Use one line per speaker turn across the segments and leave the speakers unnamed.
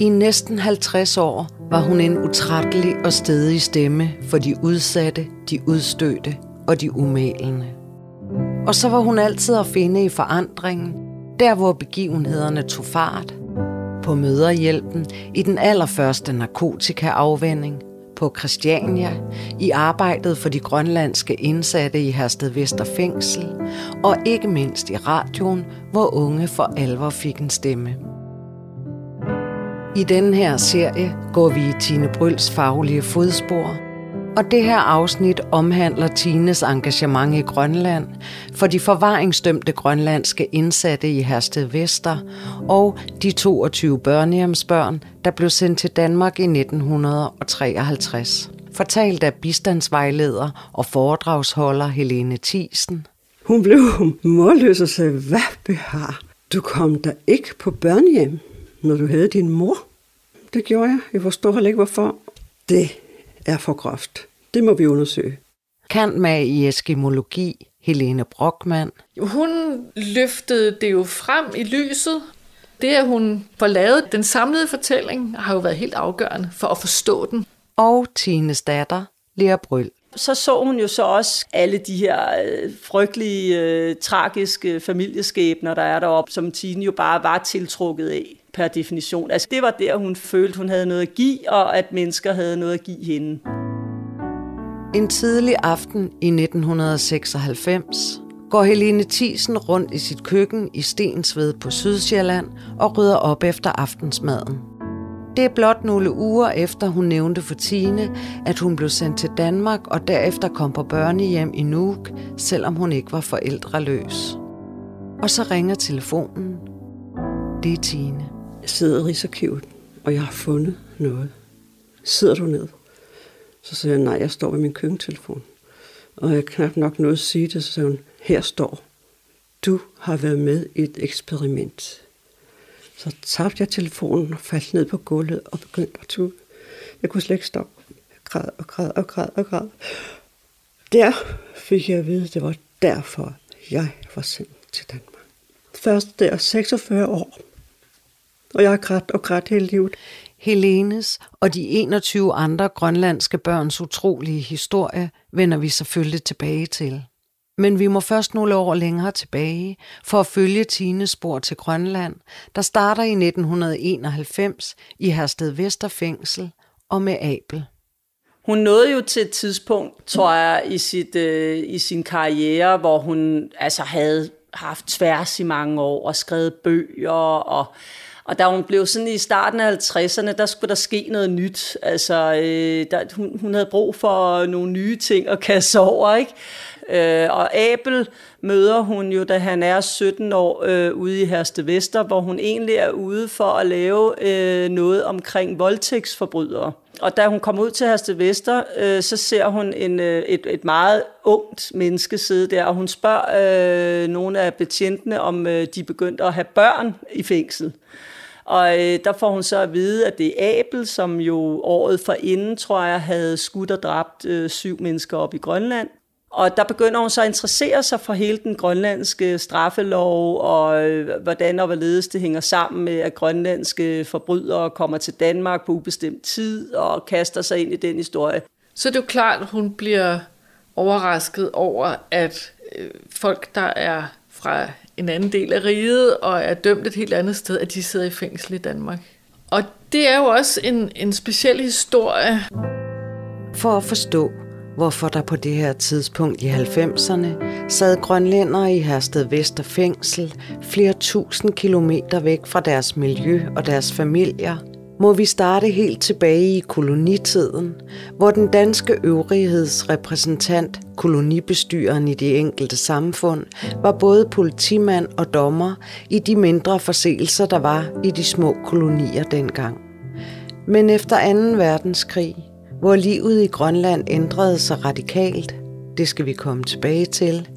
I næsten 50 år var hun en utrættelig og stedig stemme for de udsatte, de udstødte og de umælende. Og så var hun altid at finde i forandringen, der hvor begivenhederne tog fart. På møderhjælpen, i den allerførste narkotikaafvænding, på Christiania, i arbejdet for de grønlandske indsatte i Hersted Vester Fængsel, og ikke mindst i radioen, hvor unge for alvor fik en stemme. I denne her serie går vi i Tine Bryls faglige fodspor, og det her afsnit omhandler Tines engagement i Grønland for de forvaringsdømte grønlandske indsatte i Hersted Vester og de 22 børnehjemsbørn, der blev sendt til Danmark i 1953. Fortalt af bistandsvejleder og foredragsholder Helene Thiesen.
Hun blev målløs og sagde, hvad behar? Du kom der ikke på børnehjem, når du havde din mor. Det gjorde jeg. Jeg forstår heller ikke, hvorfor. Det er for groft. Det må vi undersøge.
Kant med i eskimologi, Helene Brockmann.
Hun løftede det jo frem i lyset. Det, at hun får lavet den samlede fortælling, har jo været helt afgørende for at forstå den.
Og Tines datter, Lea Bryl.
Så så hun jo så også alle de her øh, frygtelige, øh, tragiske familieskæbner, der er deroppe, som Tine jo bare var tiltrukket af per definition. Altså det var der, hun følte, hun havde noget at give, og at mennesker havde noget at give hende.
En tidlig aften i 1996 går Helene Thiesen rundt i sit køkken i Stensved på Sydsjælland og rydder op efter aftensmaden. Det er blot nogle uger efter, hun nævnte for Tine, at hun blev sendt til Danmark og derefter kom på børnehjem i Nuuk, selvom hun ikke var forældreløs. Og så ringer telefonen. Det er Tine.
Jeg sidder i Rigsarkivet, og jeg har fundet noget. Sidder du ned? Så siger jeg, nej, jeg står ved min køkkentelefon. Og jeg knap nok noget at sige det, så siger hun, her står, du har været med i et eksperiment. Så tabte jeg telefonen og faldt ned på gulvet og begyndte at tude. Jeg kunne slet ikke stoppe. Jeg græd og græd og græd og græd. Der fik jeg at vide, at det var derfor, jeg var sendt til Danmark. Først der 46 år. Og jeg har grædt og grædt hele livet.
Helenes og de 21 andre grønlandske børns utrolige historie vender vi selvfølgelig tilbage til. Men vi må først nogle år længere tilbage for at følge Tines spor til Grønland, der starter i 1991 i Hersted Vesterfængsel og med Abel.
Hun nåede jo til et tidspunkt, tror jeg, i, sit, øh, i sin karriere, hvor hun altså havde haft tværs i mange år og skrevet bøger og og da hun blev sådan i starten af 50'erne, der skulle der ske noget nyt. Altså, øh, der, hun, hun havde brug for nogle nye ting at kaste over, ikke? Øh, og Abel møder hun jo, da han er 17 år øh, ude i Herste Vester, hvor hun egentlig er ude for at lave øh, noget omkring voldtægtsforbrydere. Og da hun kommer ud til Herste Vester, øh, så ser hun en, øh, et, et meget ungt menneske sidde der, og hun spørger øh, nogle af betjentene, om øh, de begyndte at have børn i fængsel. Og øh, der får hun så at vide, at det er Abel, som jo året for inden, tror jeg, havde skudt og dræbt øh, syv mennesker op i Grønland. Og der begynder hun så at interessere sig for hele den grønlandske straffelov, og øh, hvordan og hvorledes det hænger sammen med, at grønlandske forbrydere kommer til Danmark på ubestemt tid og kaster sig ind i den historie.
Så det er jo klart, at hun bliver overrasket over, at øh, folk, der er fra en anden del af riget og er dømt et helt andet sted, at de sidder i fængsel i Danmark. Og det er jo også en, en speciel historie.
For at forstå, hvorfor der på det her tidspunkt i 90'erne sad grønlændere i Hersted Vester Fængsel flere tusind kilometer væk fra deres miljø og deres familier – må vi starte helt tilbage i kolonitiden, hvor den danske øvrighedsrepræsentant, kolonibestyren i de enkelte samfund, var både politimand og dommer i de mindre forseelser, der var i de små kolonier dengang. Men efter 2. verdenskrig, hvor livet i Grønland ændrede sig radikalt, det skal vi komme tilbage til,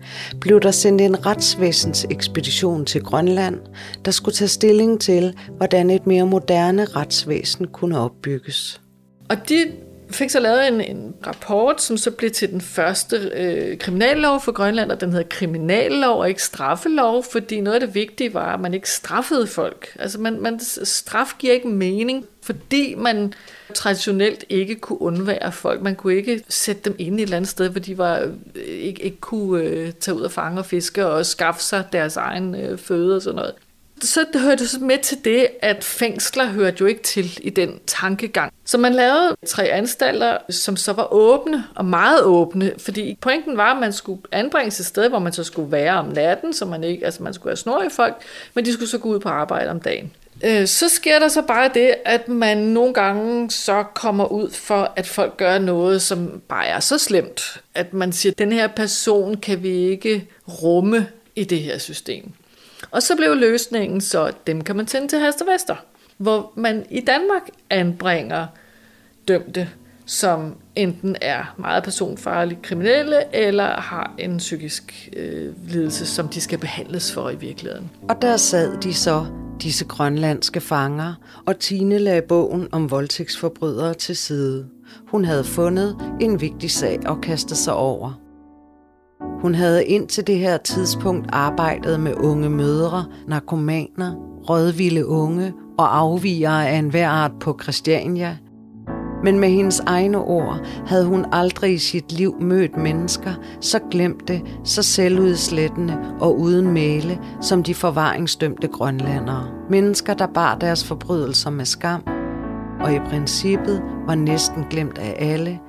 blev der sendt en retsvæsens ekspedition til Grønland, der skulle tage stilling til, hvordan et mere moderne retsvæsen kunne opbygges.
Og de fik så lavet en, en rapport, som så blev til den første øh, kriminallov for Grønland, og den hedder kriminallov og ikke straffelov, fordi noget af det vigtige var, at man ikke straffede folk. Altså man, man, straf giver ikke mening, fordi man traditionelt ikke kunne undvære folk. Man kunne ikke sætte dem ind i et eller andet sted, hvor de var, øh, ikke, ikke kunne øh, tage ud og fange og fiske og skaffe sig deres egen øh, føde og sådan noget så det hørte så med til det, at fængsler hørte jo ikke til i den tankegang. Så man lavede tre anstalter, som så var åbne og meget åbne, fordi pointen var, at man skulle anbringes et sted, hvor man så skulle være om natten, så man ikke, altså man skulle have snor i folk, men de skulle så gå ud på arbejde om dagen. Øh, så sker der så bare det, at man nogle gange så kommer ud for, at folk gør noget, som bare er så slemt, at man siger, den her person kan vi ikke rumme i det her system. Og så blev løsningen så, at dem kan man sende til Vester, hvor man i Danmark anbringer dømte, som enten er meget personfarlige kriminelle, eller har en psykisk øh, lidelse, som de skal behandles for i virkeligheden.
Og der sad de så, disse grønlandske fanger, og Tine lagde bogen om voldtægtsforbrydere til side. Hun havde fundet en vigtig sag at kaste sig over. Hun havde indtil det her tidspunkt arbejdet med unge mødre, narkomaner, rødvilde unge og afvigere af enhver art på Christiania. Men med hendes egne ord havde hun aldrig i sit liv mødt mennesker så glemte, så selvudslættende og uden male som de forvaringsdømte grønlandere. Mennesker, der bar deres forbrydelser med skam, og i princippet var næsten glemt af alle,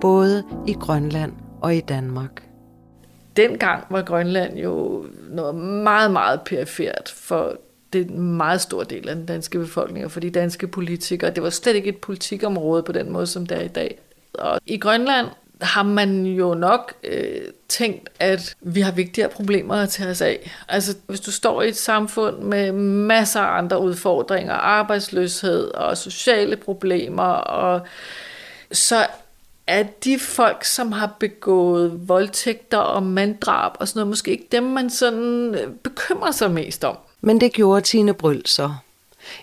både i Grønland og i Danmark
dengang var Grønland jo noget meget, meget perifert for det er en meget stor del af den danske befolkning, og for de danske politikere. Det var slet ikke et politikområde på den måde, som det er i dag. Og i Grønland har man jo nok øh, tænkt, at vi har vigtigere problemer at tage os af. Altså, hvis du står i et samfund med masser af andre udfordringer, arbejdsløshed og sociale problemer, og så er de folk, som har begået voldtægter og manddrab og sådan noget, måske ikke dem, man sådan øh, bekymrer sig mest om.
Men det gjorde Tine Bryl så.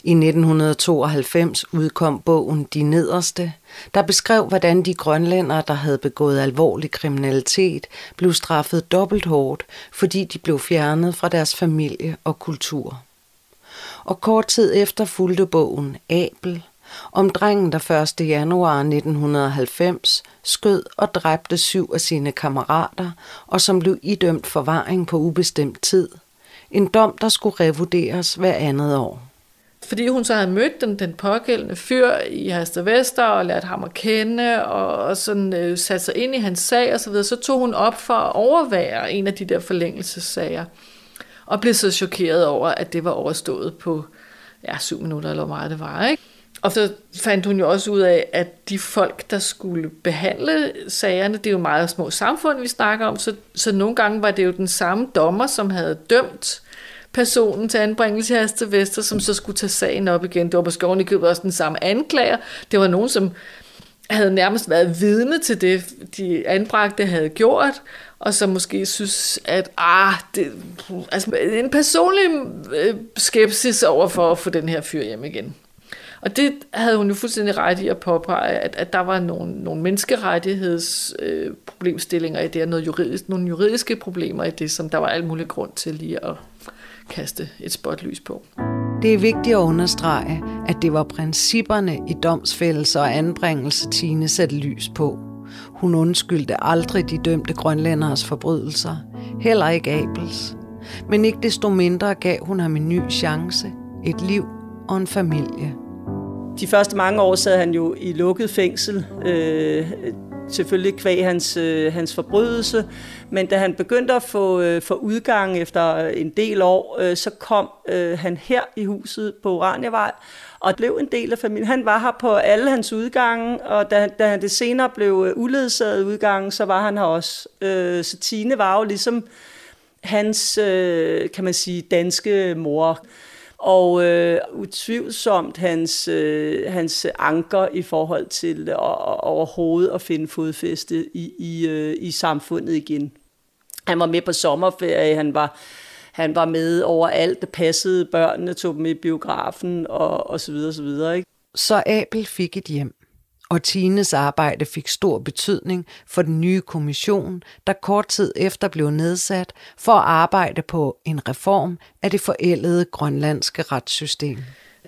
I 1992 udkom bogen De Nederste, der beskrev, hvordan de grønlændere, der havde begået alvorlig kriminalitet, blev straffet dobbelt hårdt, fordi de blev fjernet fra deres familie og kultur. Og kort tid efter fulgte bogen Abel, om drengen, der 1. januar 1990 skød og dræbte syv af sine kammerater, og som blev idømt forvaring på ubestemt tid. En dom, der skulle revurderes hver andet år.
Fordi hun så havde mødt den, den pågældende fyr i Vester og lært ham at kende, og, og sådan øh, sat sig ind i hans sag og så videre, så tog hun op for at overvære en af de der forlængelsessager, og blev så chokeret over, at det var overstået på ja, syv minutter, eller hvor meget det var, ikke? Og så fandt hun jo også ud af, at de folk, der skulle behandle sagerne, det er jo meget små samfund, vi snakker om, så, så nogle gange var det jo den samme dommer, som havde dømt personen til anbringelse i til Vester, som så skulle tage sagen op igen. Det var måske oven i købet også den samme anklager. Det var nogen, som havde nærmest været vidne til det, de anbragte havde gjort, og som måske synes, at ah, det, altså en personlig øh, skepsis over for at få den her fyr hjem igen. Og det havde hun jo fuldstændig ret i at påpege, at, at der var nogle, nogle menneskerettighedsproblemstillinger øh, i det, og noget juridisk, nogle juridiske problemer i det, som der var alt mulig grund til lige at kaste et spotlys på.
Det er vigtigt at understrege, at det var principperne i domsfældelse og anbringelse, Tine satte lys på. Hun undskyldte aldrig de dømte grønlænderes forbrydelser, heller ikke Abels. Men ikke desto mindre gav hun ham en ny chance, et liv og en familie.
De første mange år sad han jo i lukket fængsel, øh, selvfølgelig kvæg hans, øh, hans forbrydelse, men da han begyndte at få, øh, få udgang efter øh, en del år, øh, så kom øh, han her i huset på Oraniavej, og blev en del af familien. Han var her på alle hans udgange, og da, da han det senere blev øh, uledsaget udgange, så var han her også. Øh, så Tine var jo ligesom hans, øh, kan man sige, danske mor og øh, utvivlsomt hans, øh, hans anker i forhold til øh, overhovedet at finde fodfæste i, i, øh, i samfundet igen. Han var med på sommerferie, han var, han var med overalt, det passede børnene, tog dem i biografen og, og så videre, så videre. Ikke?
Så Abel fik et hjem, og Tines arbejde fik stor betydning for den nye kommission, der kort tid efter blev nedsat for at arbejde på en reform af det forældede grønlandske retssystem.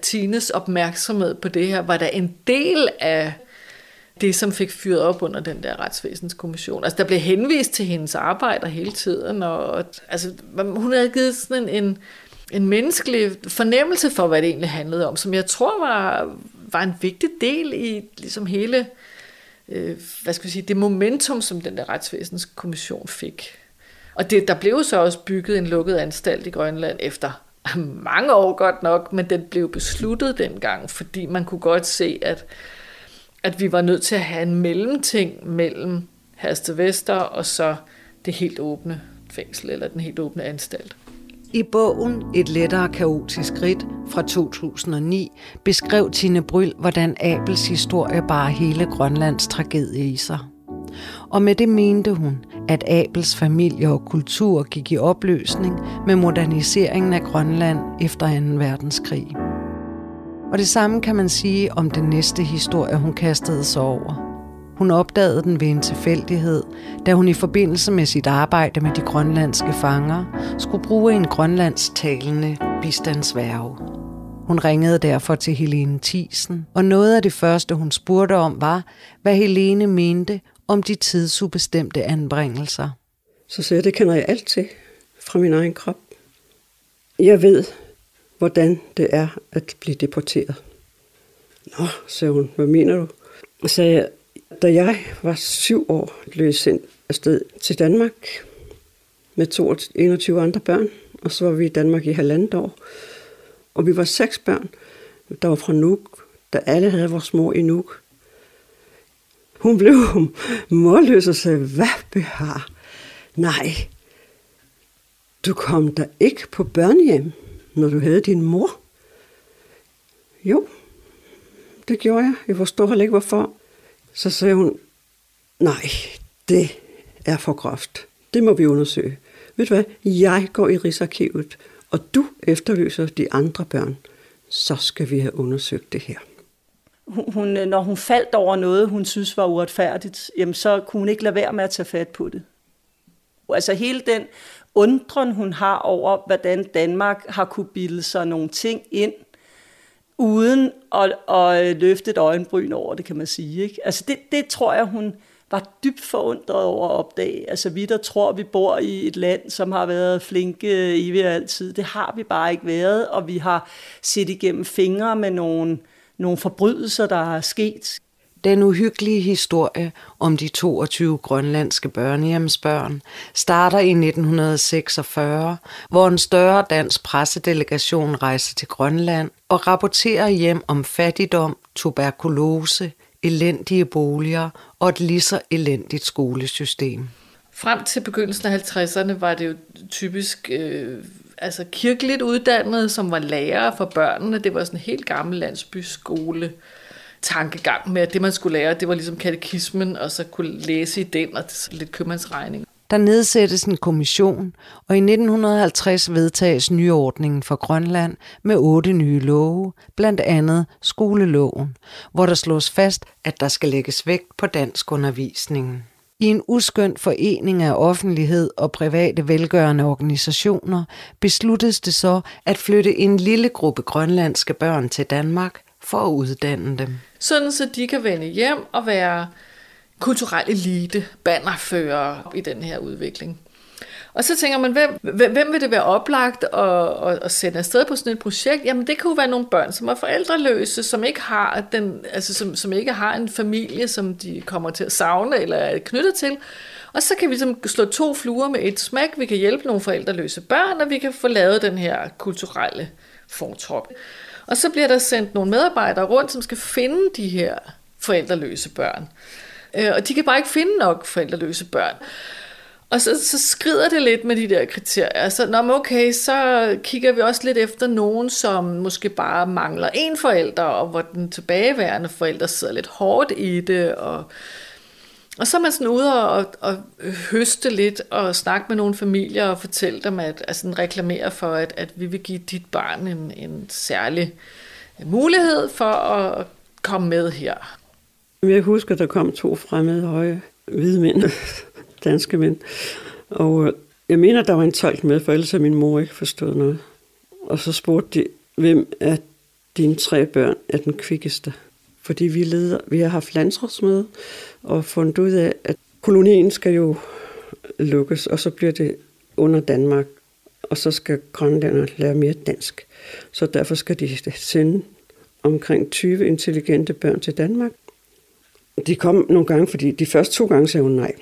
Tines opmærksomhed på det her var da en del af det, som fik fyret op under den der retsvæsenskommission. Altså, der blev henvist til hendes arbejder hele tiden, og altså, hun havde givet sådan en, en, en menneskelig fornemmelse for, hvad det egentlig handlede om, som jeg tror var, var en vigtig del i ligesom hele, øh, hvad skal jeg sige, det momentum, som den der retsvæsenskommission fik. Og det, der blev så også bygget en lukket anstalt i Grønland efter mange år godt nok, men den blev besluttet dengang, fordi man kunne godt se, at at vi var nødt til at have en mellemting mellem Herste Vester og så det helt åbne fængsel, eller den helt åbne anstalt.
I bogen Et lettere kaotisk ridt fra 2009 beskrev Tine Bryl, hvordan Abels historie bar hele Grønlands tragedie i sig. Og med det mente hun, at Abels familie og kultur gik i opløsning med moderniseringen af Grønland efter 2. verdenskrig. Og det samme kan man sige om den næste historie, hun kastede sig over. Hun opdagede den ved en tilfældighed, da hun i forbindelse med sit arbejde med de grønlandske fanger skulle bruge en grønlandstalende bistandsværge. Hun ringede derfor til Helene Thiesen, og noget af det første, hun spurgte om, var, hvad Helene mente om de tidsubestemte anbringelser.
Så sagde jeg, det kender jeg alt til fra min egen krop. Jeg ved, hvordan det er at blive deporteret. Nå, sagde hun, hvad mener du? Så sagde jeg, da jeg var syv år, blev sendt afsted til Danmark med 21 andre børn, og så var vi i Danmark i halvandet år. Og vi var seks børn, der var fra Nuuk, der alle havde vores mor i Nuuk. Hun blev målløs og sagde, hvad behar? Nej, du kom der ikke på børnehjem når du havde din mor? Jo, det gjorde jeg. Jeg forstår heller ikke, hvorfor. Så sagde hun, nej, det er for groft. Det må vi undersøge. Ved du hvad? Jeg går i Rigsarkivet, og du efterlyser de andre børn. Så skal vi have undersøgt det her.
Hun, når hun faldt over noget, hun synes var uretfærdigt, jamen så kunne hun ikke lade være med at tage fat på det. Altså hele den undren, hun har over, hvordan Danmark har kunne bilde sig nogle ting ind, uden at, at øh, løfte et øjenbryn over det, kan man sige. Ikke? Altså det, det tror jeg, hun var dybt forundret over at opdage. Altså vi, der tror, vi bor i et land, som har været flinke i ved altid, det har vi bare ikke været, og vi har set igennem fingre med nogle, nogle forbrydelser, der er sket.
Den uhyggelige historie om de 22 grønlandske børnehjemsbørn starter i 1946, hvor en større dansk pressedelegation rejser til Grønland og rapporterer hjem om fattigdom, tuberkulose, elendige boliger og et lige så elendigt skolesystem.
Frem til begyndelsen af 50'erne var det jo typisk øh, altså kirkeligt uddannede, som var lærere for børnene. Det var sådan en helt gammel landsbyskole tankegang med, at det, man skulle lære, det var ligesom katekismen, og så kunne læse i den, og lidt købmandsregning.
Der nedsættes en kommission, og i 1950 vedtages nyordningen for Grønland med otte nye love, blandt andet skoleloven, hvor der slås fast, at der skal lægges vægt på dansk undervisningen. I en uskøn forening af offentlighed og private velgørende organisationer besluttes det så at flytte en lille gruppe grønlandske børn til Danmark for at uddanne dem.
Sådan så de kan vende hjem og være kulturel elite, bannerfører i den her udvikling. Og så tænker man, hvem, hvem vil det være oplagt at, at, at sende afsted på sådan et projekt? Jamen det kan jo være nogle børn, som er forældreløse, som ikke har, den, altså, som, som ikke har en familie, som de kommer til at savne eller er knyttet til. Og så kan vi ligesom slå to fluer med et smæk. Vi kan hjælpe nogle forældreløse børn, og vi kan få lavet den her kulturelle fortrop. Og så bliver der sendt nogle medarbejdere rundt, som skal finde de her forældreløse børn. Øh, og de kan bare ikke finde nok forældreløse børn. Og så, så skrider det lidt med de der kriterier. Så når okay, så kigger vi også lidt efter nogen, som måske bare mangler en forælder, og hvor den tilbageværende forælder sidder lidt hårdt i det, og og så er man sådan ude og, og høste lidt og snakke med nogle familier og fortælle dem, at altså, reklamere for, at, at vi vil give dit barn en, en særlig mulighed for at komme med her.
Jeg husker, der kom to fremmede høje hvide mænd, danske mænd. Og øh, jeg mener, der var en tolk med, for ellers havde min mor ikke forstået noget. Og så spurgte de, hvem af dine tre børn er den kvikkeste? Fordi vi, leder, vi har haft landsrådsmøde og fundet ud af, at kolonien skal jo lukkes, og så bliver det under Danmark, og så skal grønlanderne lære mere dansk. Så derfor skal de sende omkring 20 intelligente børn til Danmark. De kom nogle gange, fordi de første to gange sagde hun nej.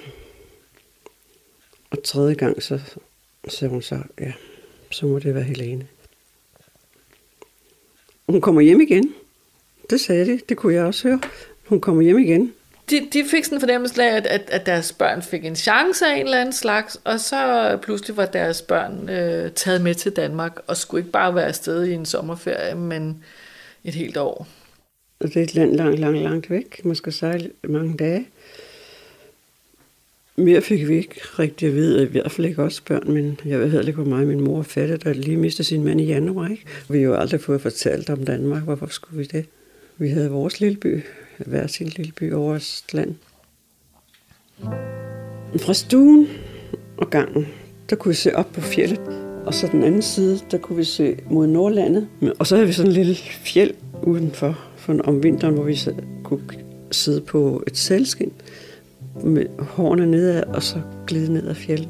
Og tredje gang, så sagde hun så, ja, så må det være Helene. Hun kommer hjem igen. Det sagde de, det kunne jeg også høre. Hun kommer hjem igen.
De, de fik sådan en fornemmelse af, at, at, at deres børn fik en chance af en eller anden slags, og så pludselig var deres børn øh, taget med til Danmark, og skulle ikke bare være afsted i en sommerferie, men et helt år.
Og det er et land langt, langt, langt væk. Man skal sejle mange dage. Mere fik vi ikke rigtig at vide, i hvert fald ikke også børn, men jeg ved heller ikke, hvor meget min mor fattede, der lige mistede sin mand i januar. Ikke? Vi har jo aldrig fået fortalt om Danmark, hvorfor skulle vi det? Vi havde vores lille by, hver sin lille by over vores land. Fra stuen og gangen, der kunne vi se op på fjellet, og så den anden side, der kunne vi se mod Nordlandet. Og så havde vi sådan en lille fjeld udenfor, for om vinteren, hvor vi kunne sidde på et sælskin med hårene nedad, og så glide ned ad fjellet.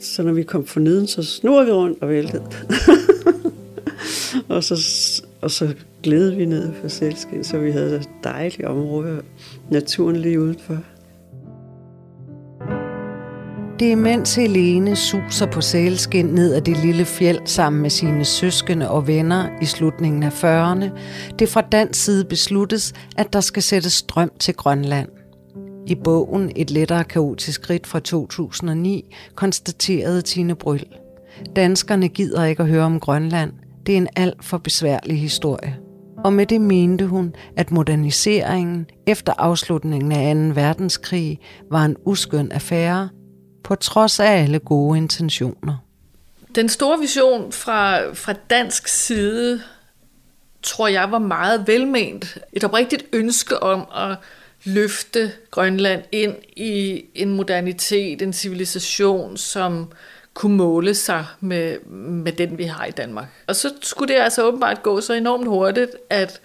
Så når vi kom for neden, så snurrede vi rundt og væltede. og, så, og så glædede vi ned for selskab, så vi havde et dejligt område, naturen lige udenfor.
Det er mens Helene suser på sælskin ned ad det lille fjeld sammen med sine søskende og venner i slutningen af 40'erne, det fra dansk side besluttes, at der skal sættes strøm til Grønland. I bogen Et lettere kaotisk skridt fra 2009 konstaterede Tine Bryl. Danskerne gider ikke at høre om Grønland. Det er en alt for besværlig historie. Og med det mente hun, at moderniseringen efter afslutningen af 2. verdenskrig var en uskøn affære, på trods af alle gode intentioner.
Den store vision fra, fra dansk side, tror jeg var meget velment. Et oprigtigt ønske om at løfte Grønland ind i en modernitet, en civilisation, som kunne måle sig med, med den, vi har i Danmark. Og så skulle det altså åbenbart gå så enormt hurtigt, at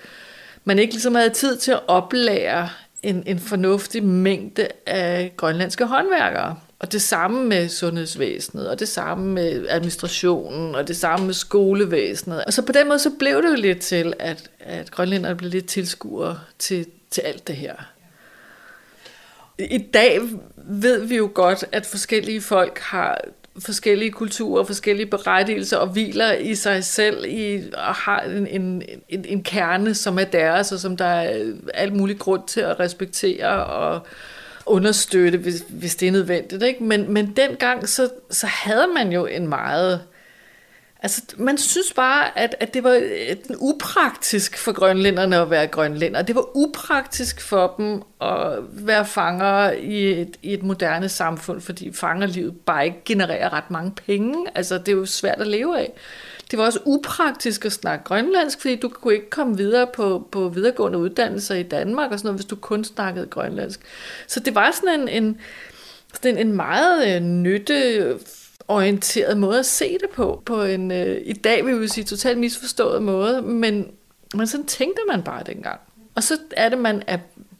man ikke ligesom havde tid til at oplære en, en fornuftig mængde af grønlandske håndværkere. Og det samme med sundhedsvæsenet, og det samme med administrationen, og det samme med skolevæsenet. Og så på den måde, så blev det jo lidt til, at, at grønlænderne blev lidt tilskuere til, til alt det her. I dag ved vi jo godt, at forskellige folk har forskellige kulturer, forskellige berettigelser og hviler i sig selv i, og har en, en, en, en kerne, som er deres, og som der er alt mulig grund til at respektere og understøtte, hvis, hvis det er nødvendigt. Ikke? Men, men dengang, så, så havde man jo en meget Altså, man synes bare, at, at det var øh, upraktisk for grønlænderne at være grønlænder. Det var upraktisk for dem at være fanger i et, i et moderne samfund, fordi fangerlivet bare ikke genererer ret mange penge. Altså, det er jo svært at leve af. Det var også upraktisk at snakke grønlandsk, fordi du kunne ikke komme videre på, på videregående uddannelser i Danmark og sådan noget, hvis du kun snakkede grønlandsk. Så det var sådan en, en, sådan en, en meget øh, nytte orienteret måde at se det på, på en, øh, i dag vil vi sige, totalt misforstået måde, men, men sådan tænkte man bare dengang. Og så er det, man er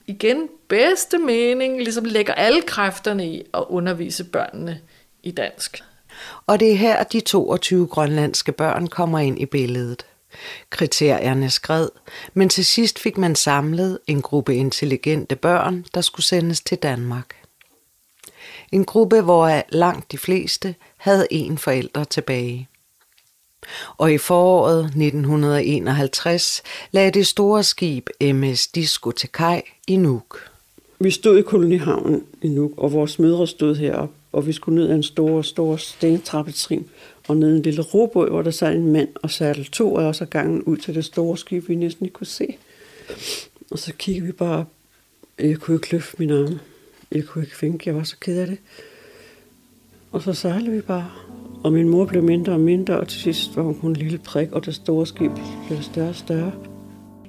igen bedste mening, ligesom lægger alle kræfterne i at undervise børnene i dansk.
Og det er her, de 22 grønlandske børn kommer ind i billedet. Kriterierne skred, men til sidst fik man samlet en gruppe intelligente børn, der skulle sendes til Danmark. En gruppe, hvor langt de fleste havde en forælder tilbage. Og i foråret 1951 lagde det store skib MS Disco til kaj i Nuuk.
Vi stod i kolonihavnen i Nuuk, og vores mødre stod heroppe, og vi skulle ned ad en stor, stor stentrappetrin, og ned en lille robåd, hvor der sad en mand og satte to af os ad gangen ud til det store skib, vi næsten ikke kunne se. Og så kiggede vi bare Jeg kunne ikke løfte min arme. Jeg kunne ikke finde, jeg var så ked af det. Og så sejlede vi bare. Og min mor blev mindre og mindre, og til sidst var hun kun en lille prik, og det store skib blev større og større.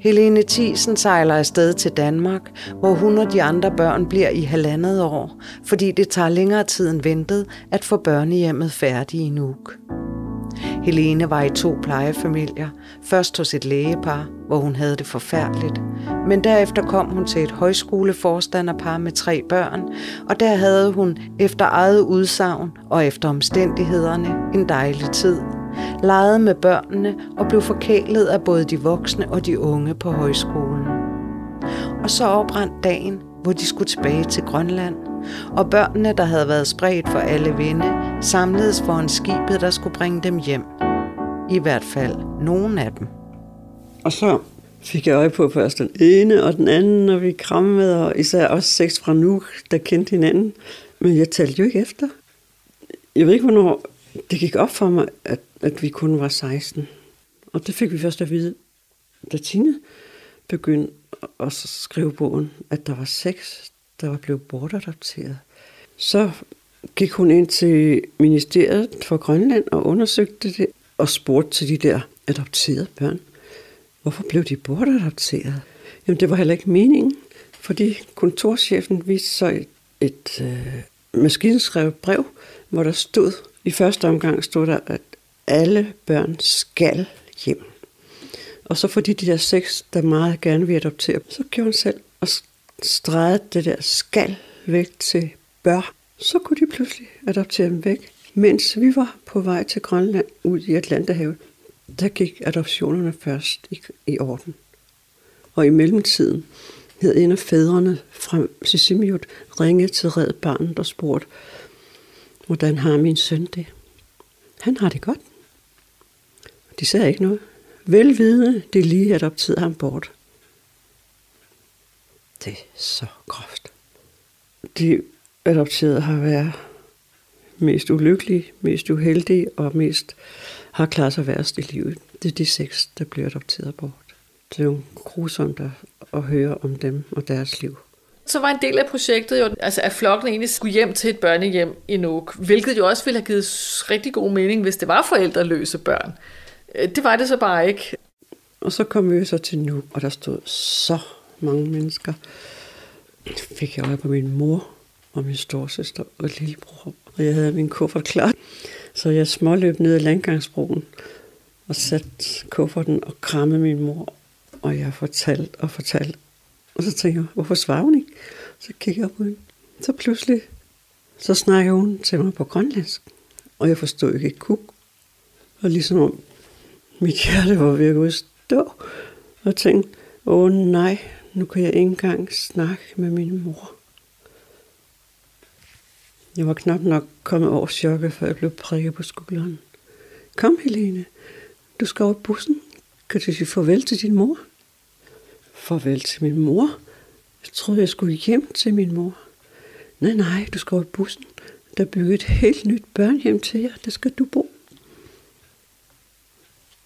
Helene Thiesen sejler afsted til Danmark, hvor hun og de andre børn bliver i halvandet år, fordi det tager længere tid end ventet at få børnehjemmet færdigt i Nuuk. Helene var i to plejefamilier, først hos et lægepar, hvor hun havde det forfærdeligt, men derefter kom hun til et højskoleforstanderpar med tre børn, og der havde hun efter eget udsagn og efter omstændighederne en dejlig tid – legede med børnene og blev forkælet af både de voksne og de unge på højskolen. Og så oprandt dagen, hvor de skulle tilbage til Grønland, og børnene, der havde været spredt for alle vinde, samledes foran skibet, der skulle bringe dem hjem. I hvert fald nogen af dem.
Og så fik jeg øje på først den ene og den anden, og vi krammede, og især også seks fra nu, der kendte hinanden. Men jeg talte jo ikke efter. Jeg ved ikke, hvornår det gik op for mig, at at vi kun var 16. Og det fik vi først at vide, da Tine begyndte at skrive bogen, at der var seks, der var blevet bortadopteret. Så gik hun ind til Ministeriet for Grønland og undersøgte det, og spurgte til de der adopterede børn, hvorfor blev de bortadopteret? Jamen, det var heller ikke meningen, fordi kontorchefen viste så et, et øh, maskinskrevet brev, hvor der stod, i første omgang stod der, at alle børn skal hjem. Og så fordi de der seks, der meget gerne vil adoptere, så gjorde hun selv og streget det der skal væk til bør. Så kunne de pludselig adoptere dem væk. Mens vi var på vej til Grønland ud i Atlanterhavet, der gik adoptionerne først i, i orden. Og i mellemtiden havde en af fædrene fra Sisimiut ringet til Red Barnet og spurgt, hvordan har min søn det? Han har det godt. De sagde ikke noget. Velvidende, det lige adopterede ham bort. Det er så groft. De adopterede har været mest ulykkelige, mest uheldige og mest har klaret sig værst i livet. Det er de seks, der bliver adopteret bort. Det er jo grusomt at, at høre om dem og deres liv.
Så var en del af projektet jo, altså at flokken egentlig skulle hjem til et børnehjem i Nuuk, hvilket jo også ville have givet rigtig god mening, hvis det var forældreløse børn. Øh, det var det så bare ikke.
Og så kom vi så til nu, og der stod så mange mennesker. Fik jeg øje på min mor og min storsøster og lillebror. Og jeg havde min kuffert klar. Så jeg småløb ned ad landgangsbroen og satte kufferten og krammede min mor. Og jeg fortalte og fortalte. Og så tænkte jeg, hvorfor svarer hun ikke? Så kiggede jeg på hende. Så pludselig, så snakkede hun til mig på grønlandsk. Og jeg forstod ikke et kuk. Og ligesom om mit hjerte var ved at gå stå, og tænkte, åh nej, nu kan jeg ikke engang snakke med min mor. Jeg var knap nok kommet over chokket, før jeg blev prikket på skulderen. Kom, Helene, du skal over bussen. Kan du sige farvel til din mor? Farvel til min mor? Jeg troede, jeg skulle hjem til min mor. Nej, nej, du skal over bussen. Der er bygget et helt nyt børnehjem til jer. Der skal du bo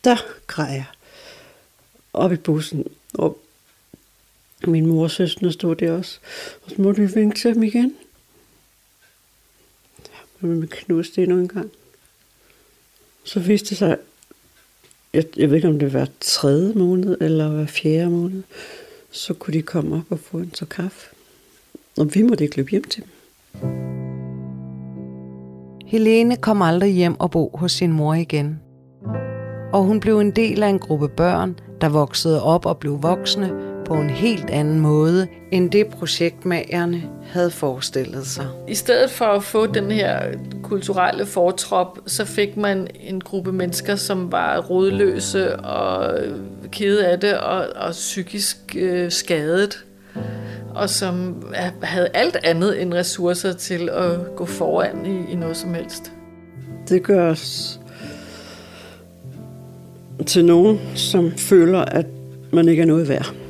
der græd jeg op i bussen, og min mors søster stod der også. Og så måtte vi vinke til dem igen. Ja, men vi knuste endnu en gang. Så viste det sig, jeg, jeg ved ikke om det var tredje måned eller hver fjerde måned, så kunne de komme op og få en så kaffe. Og vi måtte ikke løbe hjem til dem.
Helene kom aldrig hjem og bo hos sin mor igen og hun blev en del af en gruppe børn, der voksede op og blev voksne på en helt anden måde, end det projektmagerne havde forestillet sig.
I stedet for at få den her kulturelle fortrop, så fik man en gruppe mennesker, som var rodløse og kede af det og, og psykisk øh, skadet og som havde alt andet end ressourcer til at gå foran i, i noget som helst.
Det gør os til nogen, som føler, at man ikke er noget værd.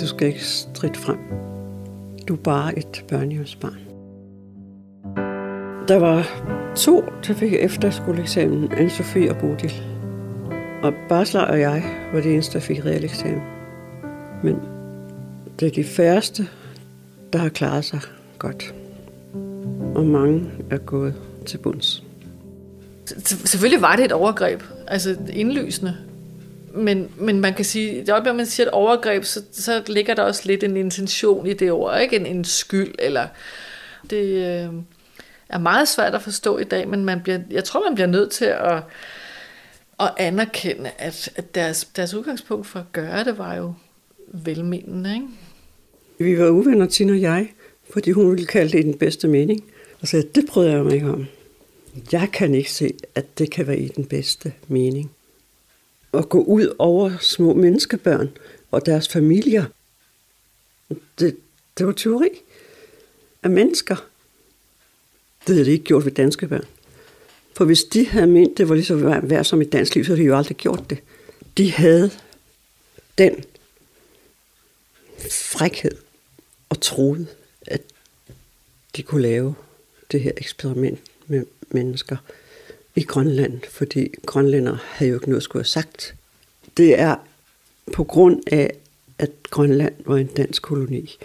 Du skal ikke stridt frem. Du er bare et børnehjemsbarn. Der var to, der fik efterskoleeksamen, Anne-Sophie og Bodil. Og Barsler og jeg var de eneste, der fik realeksamen. Men det er de færreste, der har klaret sig godt. Og mange er gået til bunds.
Selvfølgelig var det et overgreb, altså indlysende. Men, men man kan sige, det er man siger et overgreb, så, så ligger der også lidt en intention i det ord, ikke en, en skyld, eller det øh, er meget svært at forstå i dag, men man bliver, jeg tror, man bliver nødt til at, at anerkende, at, at deres, deres udgangspunkt for at gøre det var jo velmenende. Ikke?
Vi var uvenner, Tina og jeg, fordi hun ville kalde det i den bedste mening. Og så det prøvede jeg mig ikke om. Jeg kan ikke se, at det kan være i den bedste mening. At gå ud over små menneskebørn og deres familier, det, det var teori af mennesker. Det havde de ikke gjort ved danske børn. For hvis de havde ment, det var lige så værd som i dansk liv, så havde de jo aldrig gjort det. De havde den frækhed og troede, at de kunne lave det her eksperiment med mennesker i Grønland, fordi grønlænder havde jo ikke noget at skulle have sagt. Det er på grund af, at Grønland var en dansk koloni,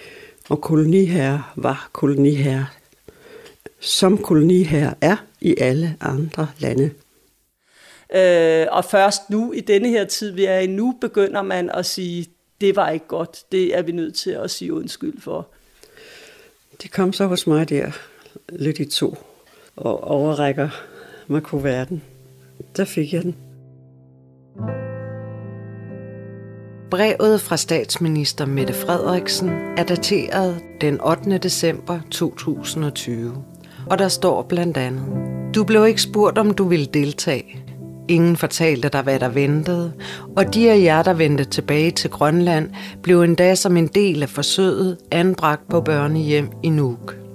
og koloniherre var koloniherre, som koloniherre er i alle andre lande.
Øh, og først nu, i denne her tid, vi er i nu, begynder man at sige, det var ikke godt. Det er vi nødt til at sige undskyld for.
Det kom så hos mig der, lidt i to, og overrækker mig verden. Der fik jeg den.
Brevet fra statsminister Mette Frederiksen er dateret den 8. december 2020, og der står blandt andet, Du blev ikke spurgt, om du ville deltage. Ingen fortalte dig, hvad der ventede, og de af jer, der vendte tilbage til Grønland, blev endda som en del af forsøget anbragt på børnehjem i Nuuk.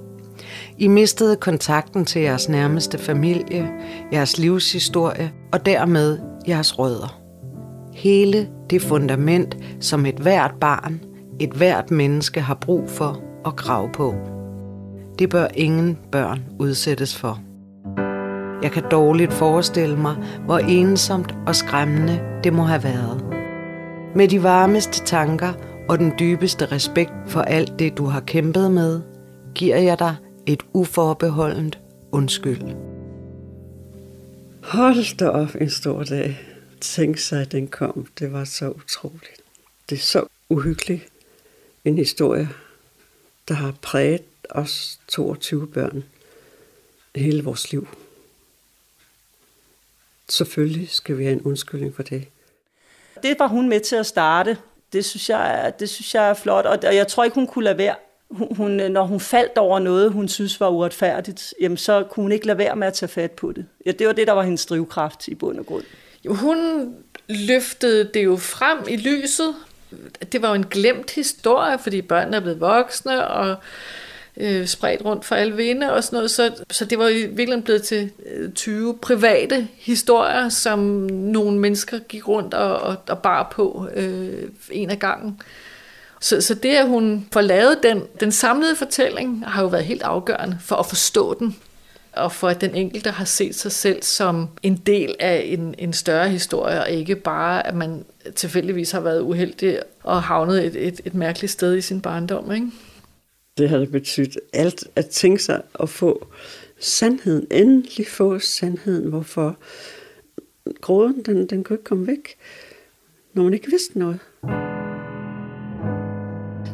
I mistede kontakten til jeres nærmeste familie, jeres livshistorie og dermed jeres rødder. Hele det fundament, som et hvert barn, et hvert menneske har brug for at grave på. Det bør ingen børn udsættes for. Jeg kan dårligt forestille mig, hvor ensomt og skræmmende det må have været. Med de varmeste tanker og den dybeste respekt for alt det, du har kæmpet med, giver jeg dig et uforbeholdent undskyld.
Hold da op en stor dag. Tænk sig, at den kom. Det var så utroligt. Det er så uhyggeligt. En historie, der har præget os 22 børn hele vores liv. Selvfølgelig skal vi have en undskyldning for det.
Det var hun med til at starte. Det synes jeg, det synes jeg er flot, og jeg tror ikke, hun kunne lade være. Hun, øh, når hun faldt over noget, hun synes var uretfærdigt, jamen så kunne hun ikke lade være med at tage fat på det. Ja, det var det, der var hendes drivkraft i bund og grund.
Jo, Hun løftede det jo frem i lyset. Det var jo en glemt historie, fordi børnene er blevet voksne, og øh, spredt rundt for alle vinde og sådan noget. Så, så det var i virkeligheden blevet til øh, 20 private historier, som nogle mennesker gik rundt og, og, og bar på øh, en af gangen. Så, så det, at hun får lavet den, den samlede fortælling, har jo været helt afgørende for at forstå den og for at den enkelte har set sig selv som en del af en, en større historie, og ikke bare, at man tilfældigvis har været uheldig og havnet et, et, et mærkeligt sted i sin barndom. Ikke?
Det har det betydet alt at tænke sig at få sandheden, endelig få sandheden, hvorfor gråden, den, den kunne ikke komme væk, når man ikke vidste noget.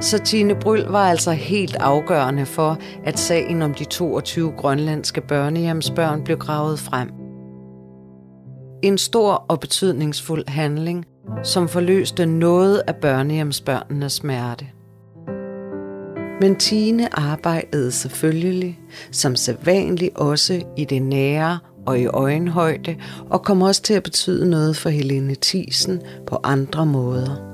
Så Tine Bryl var altså helt afgørende for, at sagen om de 22 grønlandske børnehjemsbørn blev gravet frem. En stor og betydningsfuld handling, som forløste noget af børnehjemsbørnenes smerte. Men Tine arbejdede selvfølgelig, som sædvanligt også i det nære og i øjenhøjde, og kom også til at betyde noget for Helene Tisen på andre måder.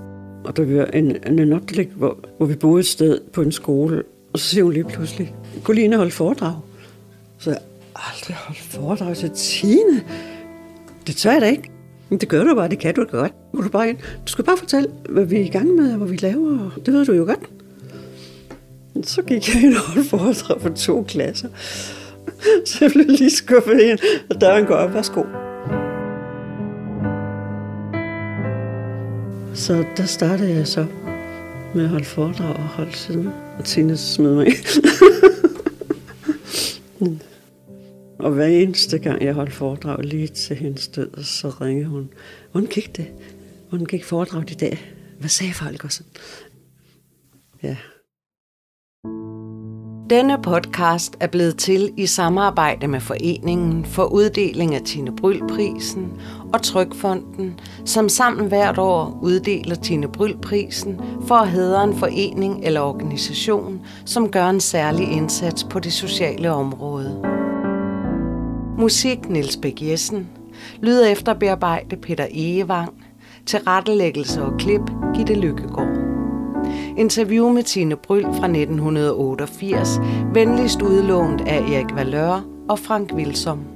Og der var en, en oplæg, hvor, hvor vi boede et sted på en skole, og så siger hun lige pludselig, gå lige holde foredrag. Så jeg aldrig holdt foredrag til Tine. Det tør jeg da ikke. Men det gør du bare, det kan du godt. Du, bare ind. du skal bare fortælle, hvad vi er i gang med, og hvad vi laver. Det ved du jo godt. Så gik jeg ind og holdt foredrag for to klasser. Så jeg blev lige skuffet ind, og døren går op. Værsgo. Så der startede jeg så med at holde foredrag og holde siden. Og Tina smed mig Og hver eneste gang, jeg holdt foredrag lige til hendes død, så ringede hun. Hvordan gik det? Hvordan gik foredraget i dag? Hvad sagde folk også? Ja.
Denne podcast er blevet til i samarbejde med Foreningen for uddeling af Tine Bryl-prisen og Trykfonden, som sammen hvert år uddeler Tine Bryl-prisen for at hedre en forening eller organisation, som gør en særlig indsats på det sociale område. Musik Niels Bæk Jessen. Lyd efter bearbejde Peter Egevang. Tilrettelæggelse og klip Gitte Lykkegaard. Interview med Tine Bryl fra 1988, venligst udlånt af Erik Valør og Frank Wilsom.